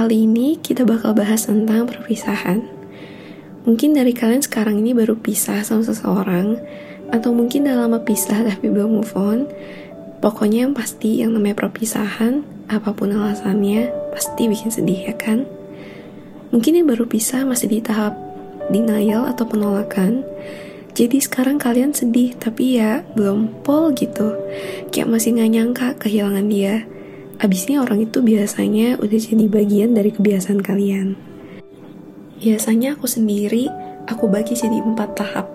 Kali ini kita bakal bahas tentang perpisahan. Mungkin dari kalian sekarang ini baru pisah sama seseorang, atau mungkin udah lama pisah tapi belum move on. Pokoknya yang pasti yang namanya perpisahan, apa pun alasannya, pasti bikin sedih ya kan? Mungkin yang baru pisah masih di tahap denial atau penolakan. Jadi sekarang kalian sedih tapi ya belum pol gitu. Kayak masih gak nyangka kehilangan dia. Abisnya orang itu biasanya udah jadi bagian dari kebiasaan kalian. Biasanya aku sendiri, aku bagi jadi empat tahap.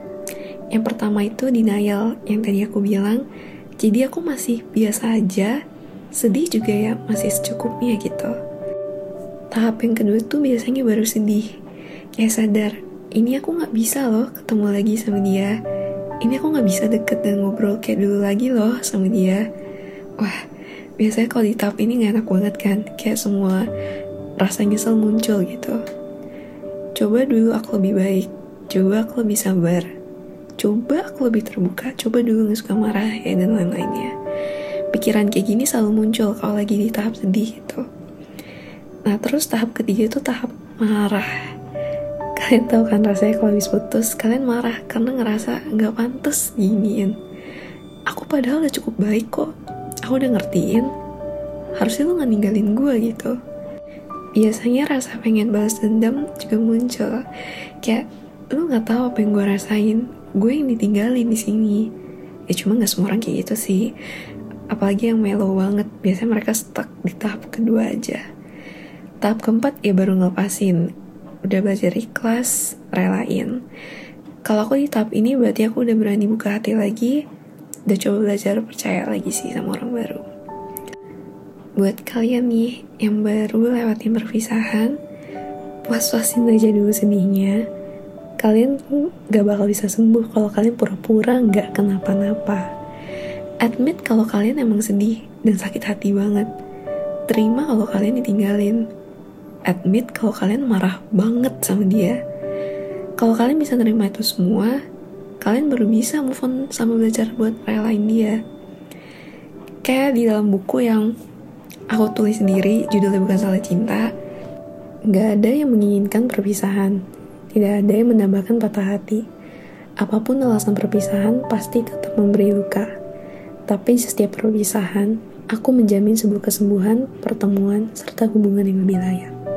Yang pertama itu denial, yang tadi aku bilang. Jadi aku masih biasa aja, sedih juga ya, masih secukupnya gitu. Tahap yang kedua tuh biasanya baru sedih. Kayak sadar, ini aku gak bisa loh ketemu lagi sama dia. Ini aku gak bisa deket dan ngobrol kayak dulu lagi loh sama dia. Wah, biasanya kalau di tahap ini gak enak banget kan. Kayak semua rasa nyesel muncul gitu. Coba dulu aku lebih baik, coba aku lebih sabar, coba aku lebih terbuka, coba dulu gak suka marah ya dan lain-lainnya. Pikiran kayak gini selalu muncul kalau lagi di tahap sedih gitu. Nah terus tahap ketiga itu tahap marah. Kalian tahu kan rasanya kalau habis putus, kalian marah karena ngerasa nggak pantas giniin. Aku padahal udah cukup baik kok, aku udah ngertiin. Harusnya lu gak ninggalin gue gitu. Biasanya rasa pengen balas dendam juga muncul. Kayak lu nggak tahu apa yang gue rasain. Gue yang ditinggalin di sini. Ya cuma nggak semua orang kayak gitu sih. Apalagi yang mellow banget. Biasanya mereka stuck di tahap kedua aja. Tahap keempat ya baru ngelepasin. Udah belajar ikhlas relain. Kalau aku di tahap ini berarti aku udah berani buka hati lagi udah coba belajar percaya lagi sih sama orang baru buat kalian nih yang baru lewatin perpisahan, puas-puasin aja dulu sedihnya. Kalian gak bakal bisa sembuh kalau kalian pura-pura gak kenapa-napa. Admit kalau kalian emang sedih dan sakit hati banget. Terima kalau kalian ditinggalin. Admit kalau kalian marah banget sama dia. Kalau kalian bisa nerima itu semua, kalian baru bisa move on sama belajar buat relain dia. Kayak di dalam buku yang aku tulis sendiri judulnya bukan salah cinta Gak ada yang menginginkan perpisahan. Tidak ada yang menambahkan patah hati. Apa pun alasan perpisahan pasti tetap memberi luka. Tapi setiap perpisahan Aku menjamin sebuah kesembuhan, pertemuan, serta hubungan yang lebih layak